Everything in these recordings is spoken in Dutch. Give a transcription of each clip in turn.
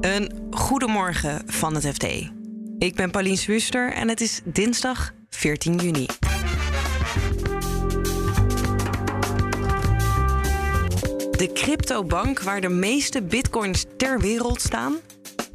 Een goedemorgen van het FD. Ik ben Paulien Swuster en het is dinsdag 14 juni. De cryptobank waar de meeste bitcoins ter wereld staan,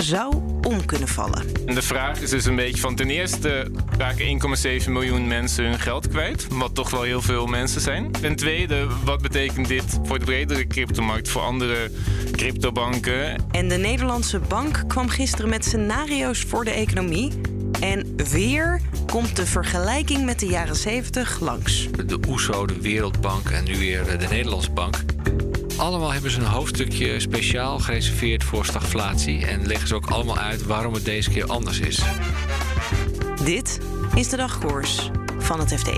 zou om kunnen vallen. En de vraag is dus een beetje van ten eerste raken 1,7 miljoen mensen hun geld kwijt, wat toch wel heel veel mensen zijn. Ten tweede, wat betekent dit voor de bredere cryptomarkt, voor andere cryptobanken? En de Nederlandse bank kwam gisteren met scenario's voor de economie. En weer komt de vergelijking met de jaren 70 langs. De OESO, de Wereldbank en nu weer de Nederlandse Bank. Allemaal hebben ze een hoofdstukje speciaal gereserveerd voor stagflatie en leggen ze ook allemaal uit waarom het deze keer anders is. Dit is de dagkoers van het FD.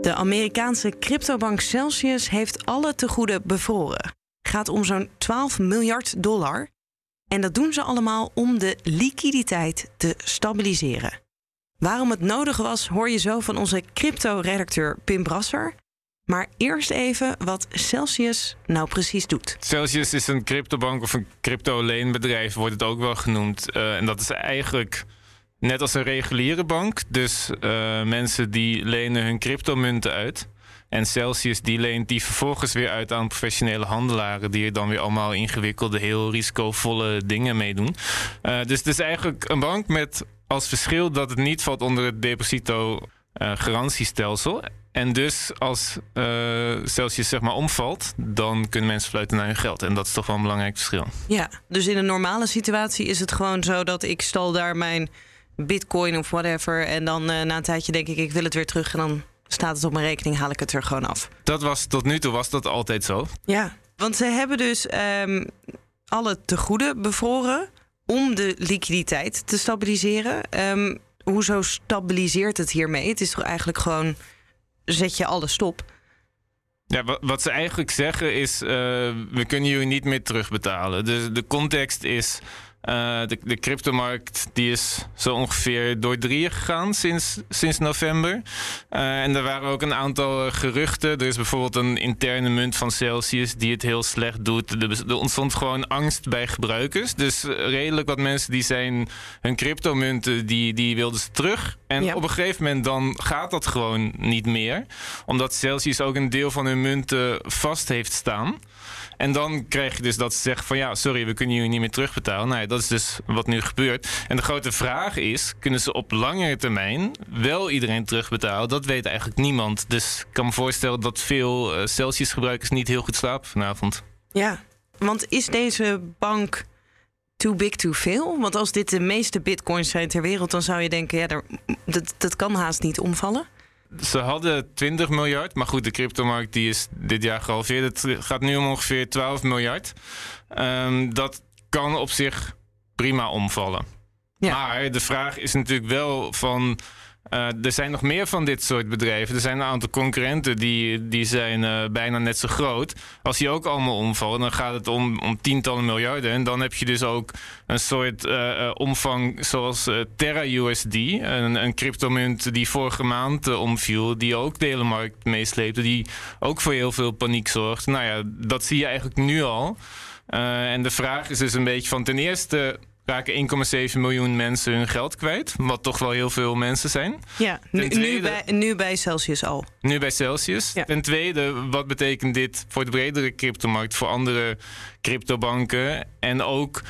De Amerikaanse cryptobank Celsius heeft alle tegoeden bevroren. Gaat om zo'n 12 miljard dollar. En dat doen ze allemaal om de liquiditeit te stabiliseren. Waarom het nodig was, hoor je zo van onze crypto-redacteur Pim Brasser. Maar eerst even wat Celsius nou precies doet. Celsius is een cryptobank of een crypto-leenbedrijf, wordt het ook wel genoemd. Uh, en dat is eigenlijk net als een reguliere bank. Dus uh, mensen die lenen hun cryptomunten uit. En Celsius die leent die vervolgens weer uit aan professionele handelaren... die er dan weer allemaal ingewikkelde, heel risicovolle dingen mee doen. Uh, dus het is eigenlijk een bank met als verschil dat het niet valt onder het deposito... Garantiestelsel. En dus als uh, Celsius zeg maar omvalt, dan kunnen mensen fluiten naar hun geld. En dat is toch wel een belangrijk verschil. Ja, dus in een normale situatie is het gewoon zo dat ik stal daar mijn bitcoin of whatever. En dan uh, na een tijdje denk ik, ik wil het weer terug. En dan staat het op mijn rekening, haal ik het er gewoon af. Dat was tot nu toe was dat altijd zo. Ja, want ze hebben dus um, alle tegoeden bevroren om de liquiditeit te stabiliseren. Um, hoezo stabiliseert het hiermee? Het is toch eigenlijk gewoon zet je alles stop. Ja, wat, ze eigenlijk zeggen is: uh, we kunnen jullie niet meer terugbetalen. Dus de context is. Uh, de, de cryptomarkt die is zo ongeveer door drieën gegaan sinds, sinds november. Uh, en er waren ook een aantal geruchten. Er is bijvoorbeeld een interne munt van Celsius die het heel slecht doet. Er, er ontstond gewoon angst bij gebruikers. Dus redelijk wat mensen die zijn hun cryptomunten, die, die wilden ze terug. En ja. op een gegeven moment dan gaat dat gewoon niet meer. Omdat Celsius ook een deel van hun munten vast heeft staan. En dan krijg je dus dat ze zeggen van ja, sorry, we kunnen jullie niet meer terugbetalen. Nou dat is dus wat nu gebeurt. En de grote vraag is, kunnen ze op langere termijn wel iedereen terugbetalen? Dat weet eigenlijk niemand. Dus ik kan me voorstellen dat veel uh, Celsius-gebruikers niet heel goed slapen vanavond. Ja, want is deze bank too big to fail? Want als dit de meeste bitcoins zijn ter wereld, dan zou je denken, ja, dat, dat kan haast niet omvallen. Ze hadden 20 miljard, maar goed, de cryptomarkt die is dit jaar gehalveerd. Het gaat nu om ongeveer 12 miljard. Um, dat kan op zich prima omvallen. Ja. Maar de vraag is natuurlijk wel van. Uh, er zijn nog meer van dit soort bedrijven. Er zijn een aantal concurrenten die, die zijn uh, bijna net zo groot. Als die ook allemaal omvallen, dan gaat het om, om tientallen miljarden. En dan heb je dus ook een soort uh, omvang zoals Terra USD. Een, een cryptomunt die vorige maand omviel. Die ook de hele markt meesleepte. Die ook voor heel veel paniek zorgt. Nou ja, dat zie je eigenlijk nu al. en de vraag is dus een beetje van ten eerste raken 1,7 miljoen mensen hun geld kwijt. Wat toch wel heel veel mensen zijn. Ja, nu, tweede, nu, bij, nu bij Celsius al. Nu bij Celsius. Ja. Ten tweede, wat betekent dit voor de bredere cryptomarkt, voor andere cryptobanken en ook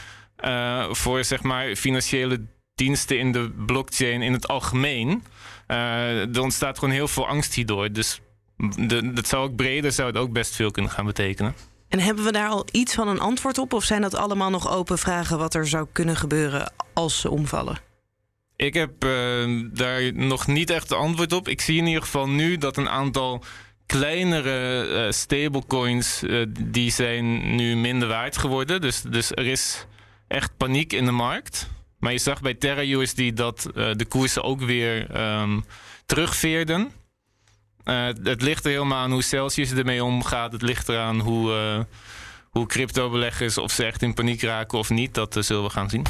uh, voor zeg maar financiële diensten in de blockchain in het algemeen? Uh, er ontstaat gewoon heel veel angst hierdoor. Dus de, dat zou ook breder zou het ook best veel kunnen gaan betekenen. En hebben we daar al iets van een antwoord op? Of zijn dat allemaal nog open vragen wat er zou kunnen gebeuren als ze omvallen? Ik heb uh, daar nog niet echt antwoord op. Ik zie in ieder geval nu dat een aantal kleinere uh, stablecoins... Uh, die zijn nu minder waard geworden. Dus, dus er is echt paniek in de markt. Maar je zag bij Terra USD dat de koersen ook weer um, terugveerden. Uh, het ligt er helemaal aan hoe Celsius ermee omgaat. Het ligt eraan hoe, uh, hoe crypto-beleggers, of ze echt in paniek raken of niet. Dat uh, zullen we gaan zien.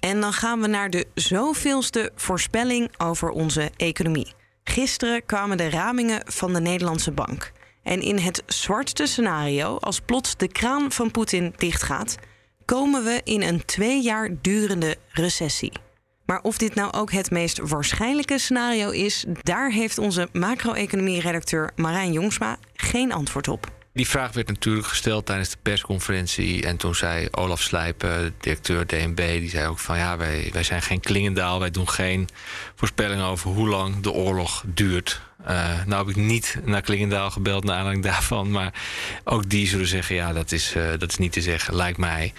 En dan gaan we naar de zoveelste voorspelling over onze economie. Gisteren kwamen de ramingen van de Nederlandse bank. En in het zwartste scenario, als plots de kraan van Poetin dichtgaat, komen we in een twee jaar durende recessie. Maar of dit nou ook het meest waarschijnlijke scenario is, daar heeft onze macro-economie-redacteur Marijn Jongsma geen antwoord op. Die vraag werd natuurlijk gesteld tijdens de persconferentie. En toen zei Olaf Slijpen, directeur DNB, die zei ook van ja, wij, wij zijn geen Klingendaal. Wij doen geen voorspellingen over hoe lang de oorlog duurt. Uh, nou heb ik niet naar Klingendaal gebeld naar aanleiding daarvan. Maar ook die zullen zeggen, ja, dat is, uh, dat is niet te zeggen, lijkt mij.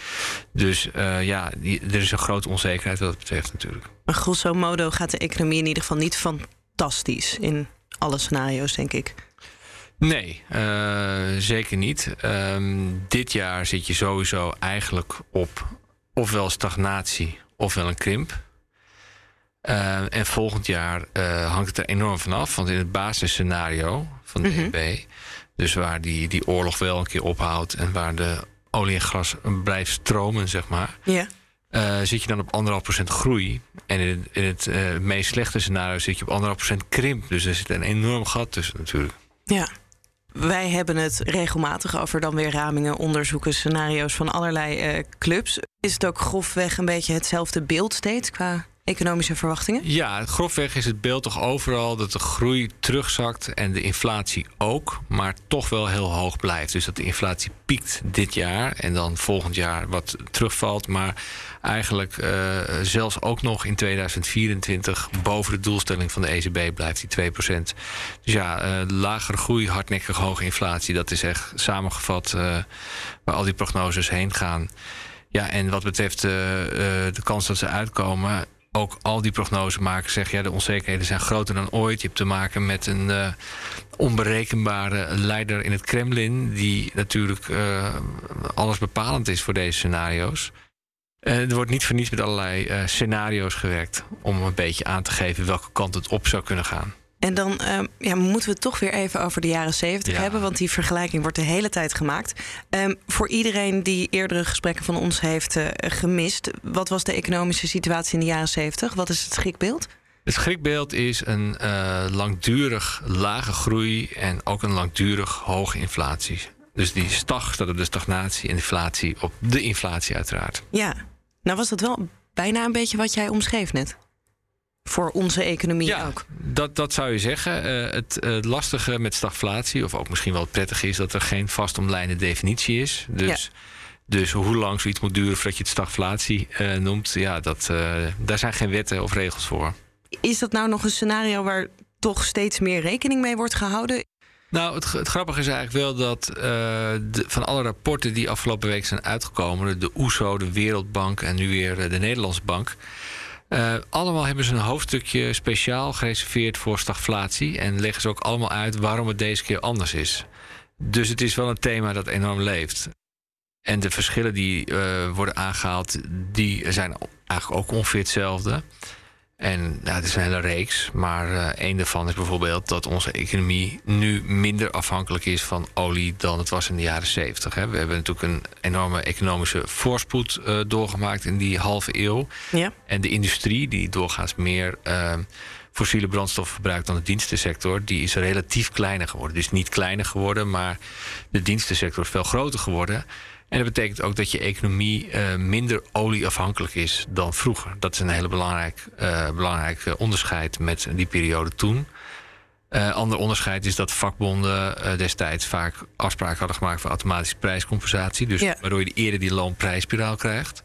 Dus ja, er is een grote onzekerheid wat dat betreft natuurlijk. Maar grosso modo gaat de economie in ieder geval niet fantastisch in alle scenario's, denk ik. Nee, uh, zeker niet. Um, dit jaar zit je sowieso eigenlijk op ofwel stagnatie ofwel een krimp. Uh, en volgend jaar uh, hangt het er enorm van af. Want in het basisscenario van de -hmm. EB, dus waar die, die oorlog wel een keer ophoudt en waar de olie en gas blijft stromen, zeg maar. Ja. Uh, zit je dan op anderhalf procent groei. En in het, in het meest slechte scenario zit je op anderhalf procent krimp. Dus er zit een enorm gat tussen natuurlijk. Ja. Wij hebben het regelmatig over dan weer ramingen, onderzoeken, scenario's van allerlei uh, clubs. Is het ook grofweg een beetje hetzelfde beeld steeds qua economische verwachtingen? Ja, grofweg is het beeld toch overal dat de groei terugzakt en de inflatie ook, maar toch wel heel hoog blijft. Dus dat de inflatie piekt dit jaar en dan volgend jaar wat terugvalt, maar eigenlijk uh, zelfs ook nog in 2024 boven de doelstelling van de ECB blijft die 2%. Dus ja, uh, lagere groei, hardnekkig hoge inflatie, dat is echt samengevat uh, waar al die prognoses heen gaan. Ja, en wat betreft de kans dat ze uitkomen, ook al die prognosemakers zeggen... ja, de onzekerheden zijn groter dan ooit. Je hebt te maken met een uh, onberekenbare leider in het Kremlin... die natuurlijk uh, alles bepalend is voor deze scenario's. Uh, er wordt niet voor niets met allerlei scenario's gewerkt... om een beetje aan te geven welke kant het op zou kunnen gaan. En dan uh, ja, moeten we het toch weer even over de jaren 70 ja. hebben, want die vergelijking wordt de hele tijd gemaakt. Um, voor iedereen die eerdere gesprekken van ons heeft uh, gemist, wat was de economische situatie in de jaren 70? Wat is het schrikbeeld? Het schrikbeeld is een uh, langdurig lage groei en ook een langdurig hoge inflatie. Dus die stag staat op de stagnatie en inflatie op de inflatie uiteraard. Ja, nou was dat wel bijna een beetje wat jij omschreef net voor onze economie ja, ook. Dat, dat zou je zeggen. Uh, het lastige met stagflatie, of ook misschien wel het prettige, is dat er geen vastomlijnde definitie is. Dus, ja. dus hoe lang zoiets moet duren voordat je het stagflatie uh, noemt, ja, dat, daar zijn geen wetten of regels voor. Is dat nou nog een scenario waar toch steeds meer rekening mee wordt gehouden? Nou, het, het, grappige is eigenlijk wel dat uh, de, van alle rapporten die afgelopen week zijn uitgekomen, de OESO, de Wereldbank en nu weer de Nederlandse Bank. Uh, allemaal hebben ze een hoofdstukje speciaal gereserveerd voor stagflatie. En leggen ze ook allemaal uit waarom het deze keer anders is. Dus het is wel een thema dat enorm leeft. En de verschillen die uh, worden aangehaald, die zijn eigenlijk ook ongeveer hetzelfde. En nou, het is een hele reeks, maar uh, een daarvan is bijvoorbeeld dat onze economie nu minder afhankelijk is van olie dan het was in de jaren 70. Hè. We hebben natuurlijk een enorme economische voorspoed uh, doorgemaakt in die halve eeuw. Ja. En de industrie, die doorgaans meer uh, fossiele brandstof verbruikt dan de dienstensector, die is relatief kleiner geworden. Dus niet kleiner geworden, maar de dienstensector is veel groter geworden. En dat betekent ook dat je economie uh, minder olieafhankelijk is dan vroeger. Dat is een hele belangrijk, uh, belangrijk onderscheid met die periode toen. Uh, ander onderscheid is dat vakbonden uh, destijds vaak afspraken hadden gemaakt voor automatische prijscompensatie. Dus Ja. waardoor je eerder die loonprijsspiraal krijgt.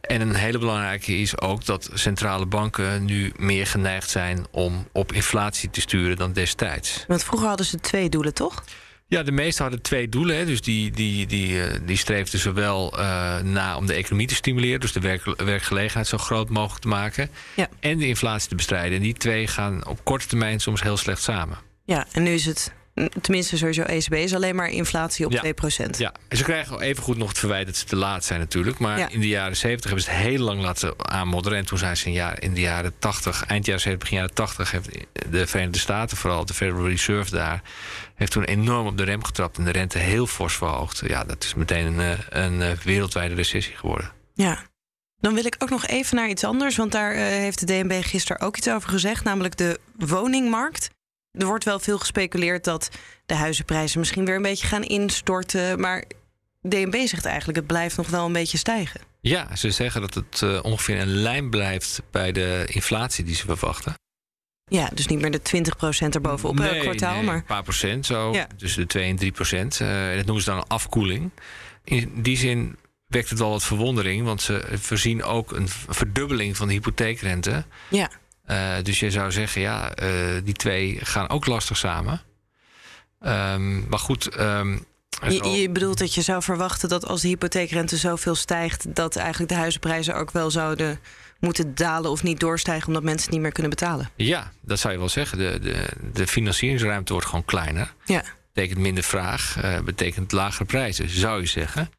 En een hele belangrijke is ook dat centrale banken nu meer geneigd zijn om op inflatie te sturen dan destijds. Want vroeger hadden ze twee doelen, toch? Ja, de meesten hadden twee doelen. Hè. Dus die, die, die, eh, die streefden zowel uh, na om de economie te stimuleren, dus de werk, werkgelegenheid zo groot mogelijk te maken, Ja. en de inflatie te bestrijden. En die twee gaan op korte termijn soms heel slecht samen. Ja, en nu is het, tenminste sowieso ECB, is alleen maar inflatie op Ja. 2%. Ja, en ze krijgen even goed nog het verwijt dat ze te laat zijn natuurlijk. Maar Ja. in de jaren 70 hebben ze het heel lang laten aanmodderen. En toen zijn ze in, jaar, in de jaren 80, eind jaren 70, begin jaren 80... heeft de Verenigde Staten, vooral de Federal Reserve daar... heeft toen enorm op de rem getrapt en de rente heel fors verhoogd. Ja, dat is meteen een, eh, een, eh, wereldwijde recessie geworden. Ja. Dan wil ik ook nog even naar iets anders, want daar eh, heeft de DNB gisteren ook iets over gezegd, namelijk de woningmarkt. Er wordt wel veel gespeculeerd dat de huizenprijzen misschien weer een beetje gaan instorten. Maar DNB zegt eigenlijk, het blijft nog wel een beetje stijgen. Ja, ze zeggen dat het uh, ongeveer een lijn blijft bij de inflatie die ze verwachten. Ja, dus niet meer de 20% erbovenop nee, per kwartaal. Nee, maar... een paar procent zo. Ja. Tussen de 2 en 3 procent. Uh, dat noemen ze dan een afkoeling. In die zin wekt het wel wat verwondering. Want ze voorzien ook een verdubbeling van de hypotheekrente. Ja. Uh, dus je zou zeggen, ja, uh, die twee gaan ook lastig samen. Um, maar goed. Um, je, je, bedoelt dat je zou verwachten dat als de hypotheekrente zoveel stijgt, dat eigenlijk de huizenprijzen ook wel zouden moeten dalen of niet doorstijgen omdat mensen het niet meer kunnen betalen? Ja, dat zou je wel zeggen. De, de, de financieringsruimte wordt gewoon kleiner. Ja. Betekent minder vraag, uh, betekent lagere prijzen, zou je zeggen.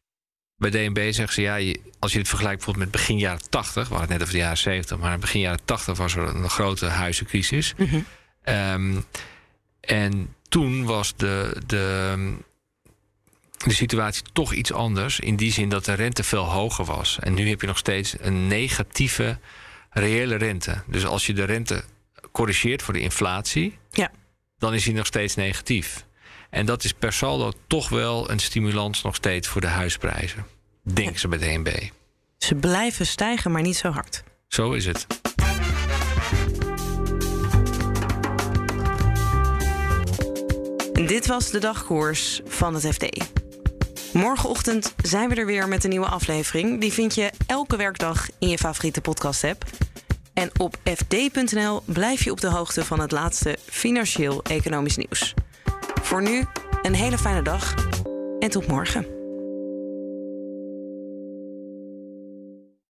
Bij DNB zeggen ze, ja, als je het vergelijkt bijvoorbeeld met begin jaren 80, we hadden het net over de jaren 70, maar begin jaren 80 was er een grote huizencrisis. Mm -hmm. um, en toen was de, de, de situatie toch iets anders. In die zin dat de rente veel hoger was. En nu heb je nog steeds een negatieve reële rente. Dus als je de rente corrigeert voor de inflatie, ja. dan is die nog steeds negatief. En dat is per saldo toch wel een stimulans nog steeds voor de huisprijzen. Denken ze bij DNB. Ze blijven stijgen, maar niet zo hard. Zo is het. En dit was de dagkoers van het FD. Morgenochtend zijn we er weer met een nieuwe aflevering. Die vind je elke werkdag in je favoriete podcast-app. En op fd.nl blijf je op de hoogte van het laatste financieel-economisch nieuws. Voor nu een hele fijne dag en tot morgen.